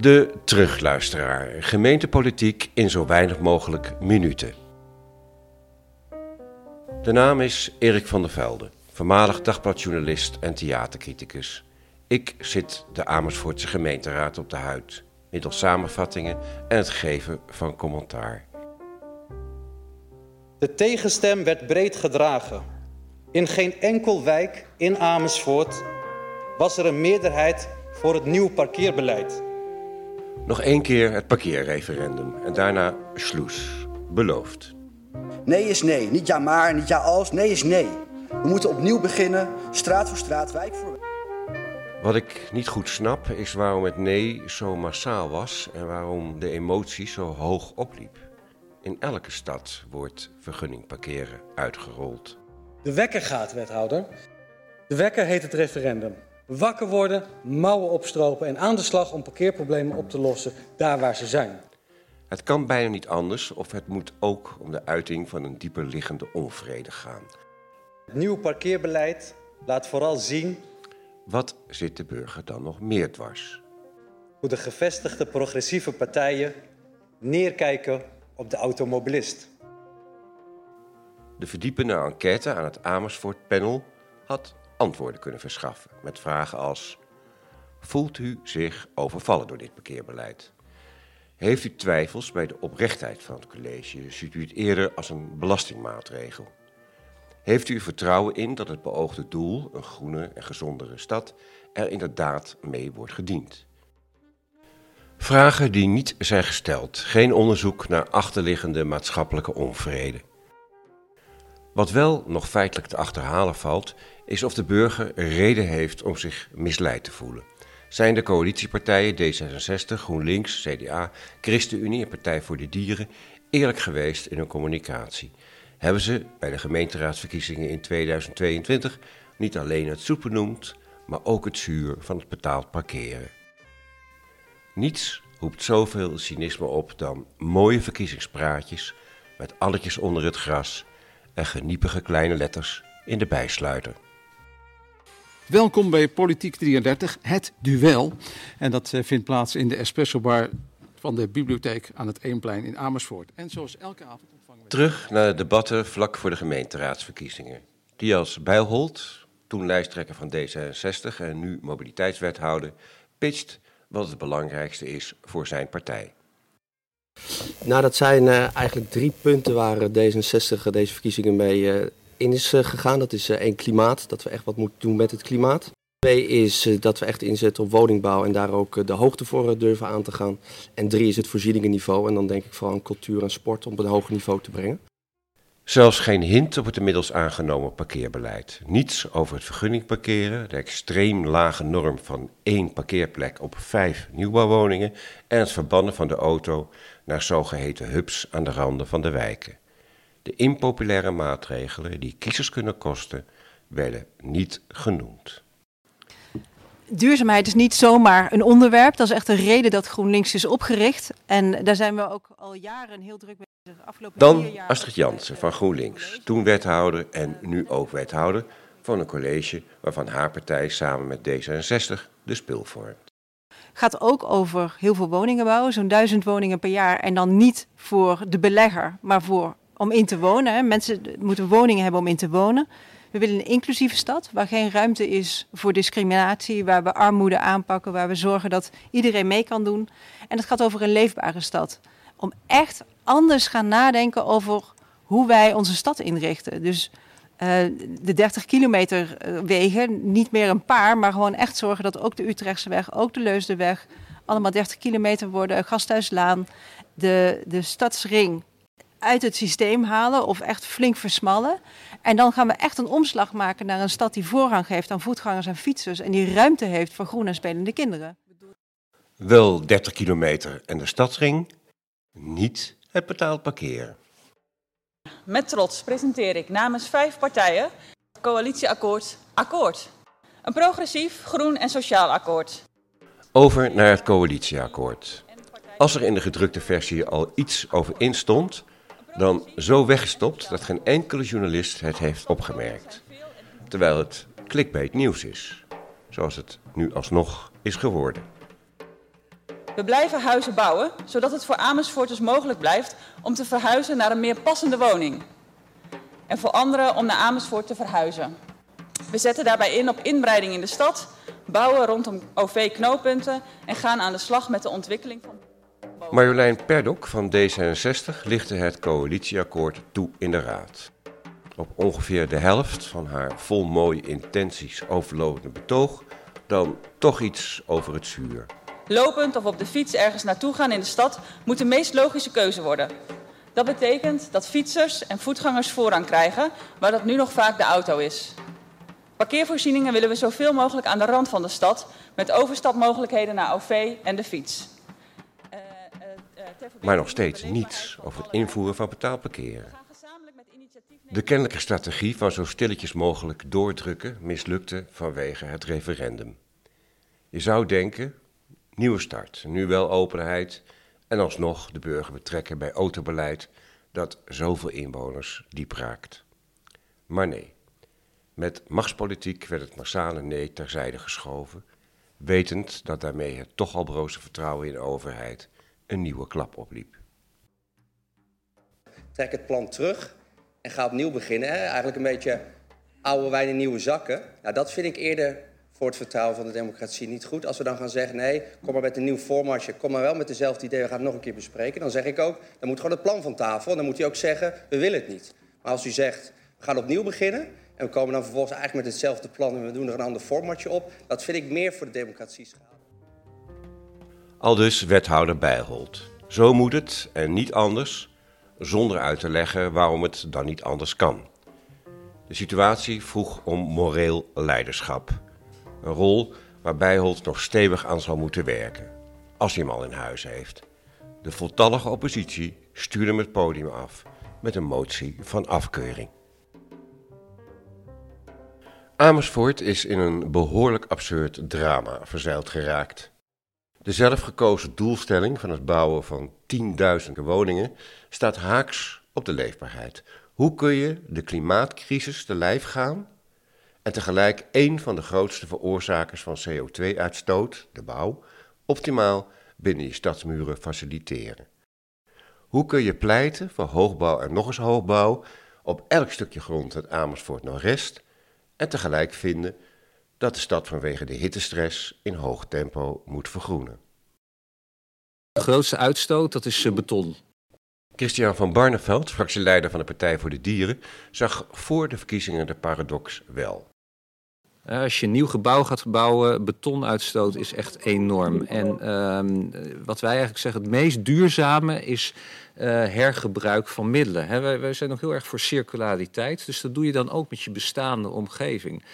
De terugluisteraar. Gemeentepolitiek in zo weinig mogelijk minuten. De naam is Erik van der Velde, voormalig dagbladjournalist en theatercriticus. Ik zit de Amersfoortse gemeenteraad op de huid, middels samenvattingen en het geven van commentaar. De tegenstem werd breed gedragen. In geen enkel wijk in Amersfoort was er een meerderheid voor het nieuw parkeerbeleid. Nog één keer het parkeerreferendum en daarna sloes. Beloofd. Nee is nee. Niet ja maar, niet ja als. Nee is nee. We moeten opnieuw beginnen, straat voor straat, wijk voor wijk. Wat ik niet goed snap is waarom het nee zo massaal was en waarom de emotie zo hoog opliep. In elke stad wordt vergunning parkeren uitgerold. De wekker gaat, wethouder. De wekker heet het referendum. Wakker worden, mouwen opstropen en aan de slag om parkeerproblemen op te lossen daar waar ze zijn. Het kan bijna niet anders of het moet ook om de uiting van een dieper liggende onvrede gaan. Het nieuwe parkeerbeleid laat vooral zien Wat zit de burger dan nog meer dwars? hoe de gevestigde progressieve partijen neerkijken op de automobilist. De verdiepende enquête aan het Amersfoort panel had antwoorden kunnen verschaffen met vragen als: Voelt u zich overvallen door dit parkeerbeleid? Heeft u twijfels bij de oprechtheid van het college? Ziet u het eerder als een belastingmaatregel? Heeft u er vertrouwen in dat het beoogde doel, een groene en gezondere stad, er inderdaad mee wordt gediend? Vragen die niet zijn gesteld, geen onderzoek naar achterliggende maatschappelijke onvrede. Wat wel nog feitelijk te achterhalen valt, is of de burger reden heeft om zich misleid te voelen. Zijn de coalitiepartijen D66, GroenLinks, CDA, ChristenUnie en Partij voor de Dieren eerlijk geweest in hun communicatie? Hebben ze bij de gemeenteraadsverkiezingen in 2022 niet alleen het zoet benoemd, maar ook het zuur van het betaald parkeren? Niets roept zoveel cynisme op dan mooie verkiezingspraatjes met alletjes onder het gras en geniepige kleine letters in de bijsluiter. Welkom bij Politiek 33, het duel. En dat eh, vindt plaats in de Espresso Bar van de bibliotheek aan het Eemplein in Amersfoort. En zoals elke avond ontvangen we... Terug naar de debatten vlak voor de gemeenteraadsverkiezingen. Die als Bijlholt, toen lijsttrekker van D66 en nu mobiliteitswethouder, pitcht wat het belangrijkste is voor zijn partij. Nou, dat zijn eh, eigenlijk drie punten waar D66 deze verkiezingen mee eh, in is eh, gegaan. Dat is eh, één klimaat, dat we echt wat moeten doen met het klimaat. Twee is eh, dat we echt inzetten op woningbouw en daar ook de hoogte voor durven aan te gaan. En drie is het voorzieningenniveau en dan denk ik vooral aan cultuur en sport om op een hoger niveau te brengen. Zelfs geen hint op het inmiddels aangenomen parkeerbeleid. Niets over het vergunningparkeren, de extreem lage norm van één parkeerplek op vijf nieuwbouwwoningen en het verbannen van de auto naar zogeheten hubs aan de randen van de wijken. De impopulaire maatregelen die kiezers kunnen kosten, werden niet genoemd. Duurzaamheid is niet zomaar een onderwerp. Dat is echt een reden dat GroenLinks is opgericht. En daar zijn we ook al jaren heel druk mee bezig. Afgelopen vier Dan jaar- Astrid Jansen van GroenLinks, toen wethouder en nu ook wethouder van een college waarvan haar partij samen met D66 de spil vormt. gaat ook over heel veel woningen bouwen, zo'n duizend woningen per jaar. En dan niet voor de belegger, maar voor, om in te wonen. Mensen moeten woningen hebben om in te wonen. We willen een inclusieve stad waar geen ruimte is voor discriminatie, waar we armoede aanpakken, waar we zorgen dat iedereen mee kan doen. En het gaat over een leefbare stad. Om echt anders gaan nadenken over hoe wij onze stad inrichten. Dus eh, de 30 kilometer eh, wegen, niet meer een paar, maar gewoon echt zorgen dat ook de Utrechtse weg, ook de Leusdenweg, allemaal 30 kilometer worden. Gasthuislaan, de, de stadsring uit het systeem halen of echt flink versmallen. En dan gaan we echt een omslag maken naar een stad die voorrang geeft aan voetgangers en fietsers en die ruimte heeft voor groen en spelende kinderen. Wel 30 kilometer en de stadsring, niet het betaald parkeren. Met trots presenteer ik namens vijf partijen het coalitieakkoord Akkoord. Een progressief, groen en sociaal akkoord. Over naar het coalitieakkoord. Als er in de gedrukte versie al iets over in stond, dan zo weggestopt dat geen enkele journalist het heeft opgemerkt. Terwijl het clickbait nieuws is, zoals het nu alsnog is geworden. We blijven huizen bouwen, zodat het voor Amersfoorters mogelijk blijft om te verhuizen naar een meer passende woning. En voor anderen om naar Amersfoort te verhuizen. We zetten daarbij in op inbreiding in de stad, bouwen rondom OV-knooppunten en gaan aan de slag met de ontwikkeling van. Marjolein Perdok van D66 lichtte het coalitieakkoord toe in de Raad. Op ongeveer de helft van haar vol mooie intenties overlopende betoog dan toch iets over het zuur. Lopend of op de fiets ergens naartoe gaan in de stad moet de meest logische keuze worden. Dat betekent dat fietsers en voetgangers voorrang krijgen, waar dat nu nog vaak de auto is. Parkeervoorzieningen willen we zoveel mogelijk aan de rand van de stad, met overstapmogelijkheden naar OV en de fiets. Maar nog steeds niets over het invoeren van betaalparkeren. De kennelijke strategie van zo stilletjes mogelijk doordrukken mislukte vanwege het referendum. Je zou denken, nieuwe start, nu wel openheid en alsnog de burger betrekken bij autobeleid dat zoveel inwoners diep raakt. Maar nee, met machtspolitiek werd het massale nee terzijde geschoven, wetend dat daarmee het toch al broze vertrouwen in de overheid een nieuwe klap opliep. Trek het plan terug en ga opnieuw beginnen. Hè? Eigenlijk een beetje oude wijn in nieuwe zakken. Nou, dat vind ik eerder voor het vertrouwen van de democratie niet goed. Als we dan gaan zeggen, nee, kom maar met een nieuw formatje, kom maar wel met dezelfde idee, we gaan het nog een keer bespreken. Dan zeg ik ook, dan moet gewoon het plan van tafel. En dan moet hij ook zeggen, we willen het niet. Maar als u zegt, we gaan opnieuw beginnen en we komen dan vervolgens eigenlijk met hetzelfde plan en we doen er een ander formatje op, dat vind ik meer voor de democratie schade. Al dus wethouder Bijholt. Zo moet het en niet anders zonder uit te leggen waarom het dan niet anders kan. De situatie vroeg om moreel leiderschap. Een rol waar Bijholt nog stevig aan zal moeten werken, als hij hem al in huis heeft. De voltallige oppositie stuurde hem het podium af met een motie van afkeuring. Amersfoort is in een behoorlijk absurd drama verzeild geraakt. De zelfgekozen doelstelling van het bouwen van tienduizenden woningen staat haaks op de leefbaarheid. Hoe kun je de klimaatcrisis te lijf gaan en tegelijk een van de grootste veroorzakers van CO2-uitstoot, de bouw, optimaal binnen je stadsmuren faciliteren? Hoe kun je pleiten voor hoogbouw en nog eens hoogbouw op elk stukje grond het Amersfoort Noordrest en tegelijk vinden dat de stad vanwege de hittestress in hoog tempo moet vergroenen. De grootste uitstoot, dat is eh, beton. Christian van Barneveld, fractieleider van de Partij voor de Dieren, zag voor de verkiezingen de paradox wel. Eh, als je een nieuw gebouw gaat bouwen, betonuitstoot is echt enorm. En uh, wat wij eigenlijk zeggen, het meest duurzame is uh, hergebruik van middelen. He, wij, wij, zijn nog heel erg voor circulariteit, dus dat doe je dan ook met je bestaande omgeving.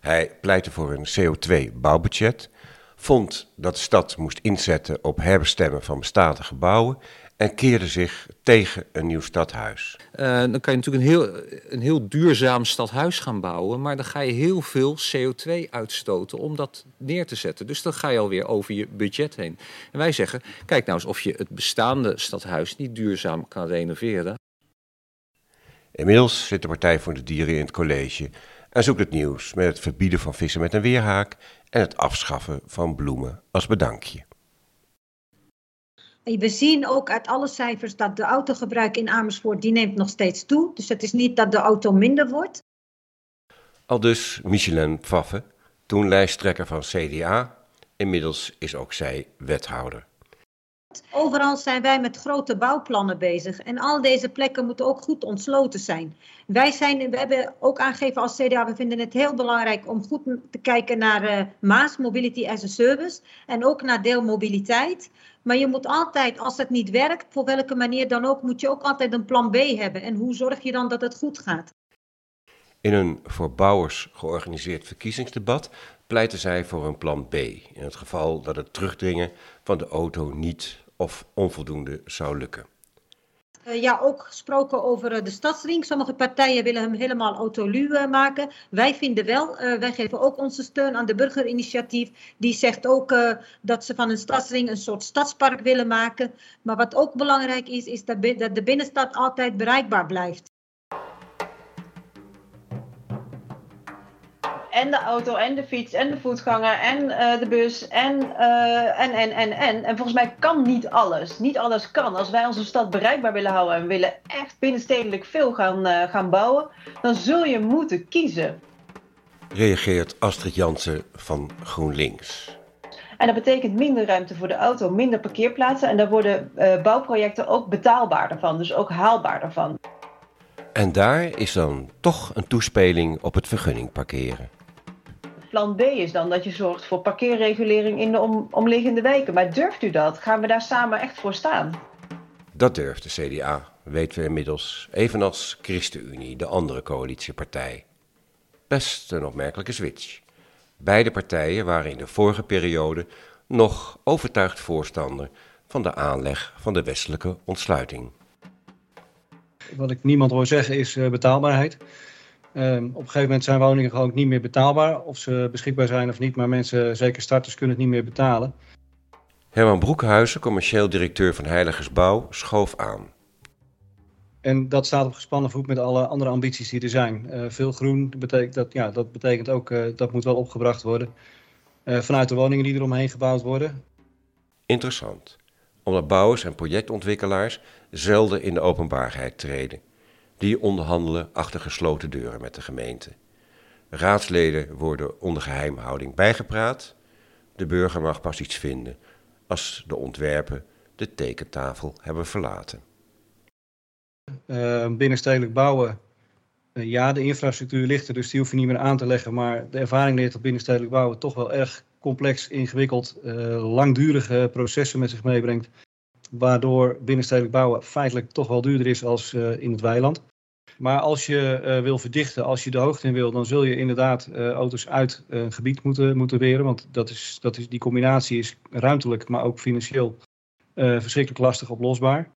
Hij pleitte voor een CO2-bouwbudget, vond dat de stad moest inzetten op herbestemmen van bestaande gebouwen en keerde zich tegen een nieuw stadhuis. Uh, dan kan je natuurlijk een heel, een heel duurzaam stadhuis gaan bouwen, maar dan ga je heel veel CO2 uitstoten om dat neer te zetten. Dus dan ga je alweer over je budget heen. En wij zeggen, kijk nou eens of je het bestaande stadhuis niet duurzaam kan renoveren. Inmiddels zit de Partij voor de Dieren in het college en zoekt het nieuws met het verbieden van vissen met een weerhaak en het afschaffen van bloemen als bedankje. We zien ook uit alle cijfers dat de autogebruik in Amersfoort die neemt nog steeds toe. Dus het is niet dat de auto minder wordt. Al dus Michelin Pfaffe, toen lijsttrekker van CDA. Inmiddels is ook zij wethouder. Overal zijn wij met grote bouwplannen bezig. En al deze plekken moeten ook goed ontsloten zijn. Wij zijn, we hebben ook aangegeven als CDA, we vinden het heel belangrijk om goed te kijken naar uh, Maas, Mobility as a Service. En ook naar deelmobiliteit. Maar je moet altijd, als het niet werkt, voor welke manier dan ook, moet je ook altijd een plan B hebben. En hoe zorg je dan dat het goed gaat? In een voor bouwers georganiseerd verkiezingsdebat pleiten zij voor een plan B. In het geval dat het terugdringen van de auto niet of onvoldoende zou lukken. Uh, ja, ook gesproken over uh, de stadsring. Sommige partijen willen hem helemaal autoluw uh, maken. Wij vinden wel, wij geven ook onze steun aan de burgerinitiatief. Die zegt ook dat ze van een stadsring een soort stadspark willen maken. Maar wat ook belangrijk is, is dat, dat de binnenstad altijd bereikbaar blijft. En de auto en de fiets en de voetganger en eh, de bus en, uh, en, en, en, en. En volgens mij kan niet alles. Niet alles kan. Als wij onze stad bereikbaar willen houden en willen echt binnenstedelijk veel gaan, uh, gaan bouwen, dan zul je moeten kiezen. Reageert Astrid Jansen van GroenLinks. En dat betekent minder ruimte voor de auto, minder parkeerplaatsen. En daar worden bouwprojecten ook betaalbaarder van, dus ook haalbaarder van. En daar is dan toch een toespeling op het vergunning parkeren. Plan B is dan dat je zorgt voor parkeerregulering in de om, omliggende wijken. Maar durft u dat? Gaan we daar samen echt voor staan? Dat durft de CDA, weten we inmiddels, evenals ChristenUnie, de andere coalitiepartij. Best een opmerkelijke switch. Beide partijen waren in de vorige periode nog overtuigd voorstander van de aanleg van de westelijke ontsluiting. Wat ik niemand hoor zeggen is uh, betaalbaarheid. Uh, op een gegeven moment zijn woningen gewoon niet meer betaalbaar. Of ze beschikbaar zijn of niet, maar mensen, zeker starters, kunnen het niet meer betalen. Herman Broekhuizen, commercieel directeur van Heiligersbouw, schoof aan. En dat staat op gespannen voet met alle andere ambities die er zijn. Uh, veel groen betekent, dat, ja, dat betekent ook uh, dat moet wel opgebracht worden. Uh, vanuit de woningen die eromheen gebouwd worden. Interessant, omdat bouwers en projectontwikkelaars zelden in de openbaarheid treden. Die onderhandelen achter gesloten deuren met de gemeente. Raadsleden worden onder geheimhouding bijgepraat. De burger mag pas iets vinden als de ontwerpen de tekentafel hebben verlaten. Uh, binnenstedelijk bouwen, uh, ja, de infrastructuur ligt er, dus die hoef je niet meer aan te leggen. Maar de ervaring leert dat binnenstedelijk bouwen toch wel erg complex, ingewikkeld, uh, langdurige processen met zich meebrengt. Waardoor binnenstedelijk bouwen feitelijk toch wel duurder is als in het weiland. Maar als je wil verdichten, als je de hoogte in wil, dan zul je inderdaad auto's uit een gebied moeten, moeten weren. Want dat is, dat is, die combinatie is ruimtelijk, maar ook financieel verschrikkelijk lastig oplosbaar.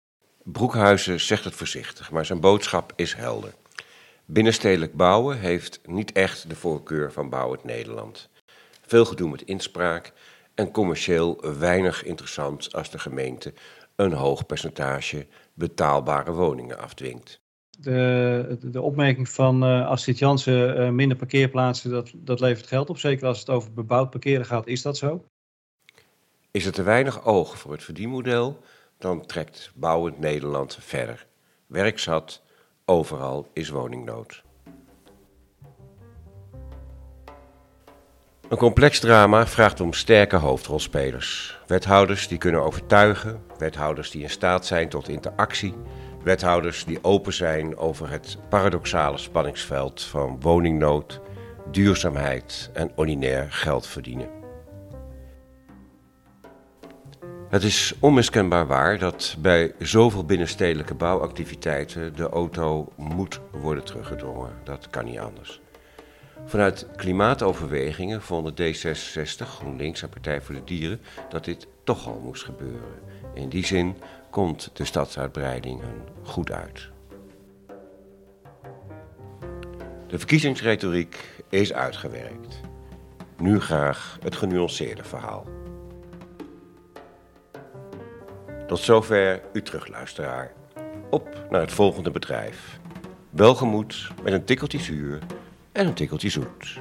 Broekhuizen zegt het voorzichtig, maar zijn boodschap is helder. Binnenstedelijk bouwen heeft niet echt de voorkeur van Bouwend Nederland. Veel gedoe met inspraak en commercieel weinig interessant als de gemeente een hoog percentage betaalbare woningen afdwingt. De, de opmerking van uh, Astrid Jansen, uh, minder parkeerplaatsen, dat, dat levert geld op. Zeker als het over bebouwd parkeren gaat, is dat zo? Is er te weinig oog voor het verdienmodel? dan trekt bouwend Nederland verder. Werk zat, overal is woningnood. Een complex drama vraagt om sterke hoofdrolspelers. Wethouders die kunnen overtuigen, wethouders die in staat zijn tot interactie, wethouders die open zijn over het paradoxale spanningsveld van woningnood, duurzaamheid en ordinair geld verdienen. Het is onmiskenbaar waar dat bij zoveel binnenstedelijke bouwactiviteiten de auto moet worden teruggedrongen. Dat kan niet anders. Vanuit klimaatoverwegingen vonden D66, GroenLinks en Partij voor de Dieren dat dit toch al moest gebeuren. In die zin komt de stadsuitbreiding goed uit. De verkiezingsretoriek is uitgewerkt. Nu graag het genuanceerde verhaal. Tot zover uw terugluisteraar. Op naar het volgende bedrijf. Welgemoed met een tikkeltje zuur en een tikkeltje zoet.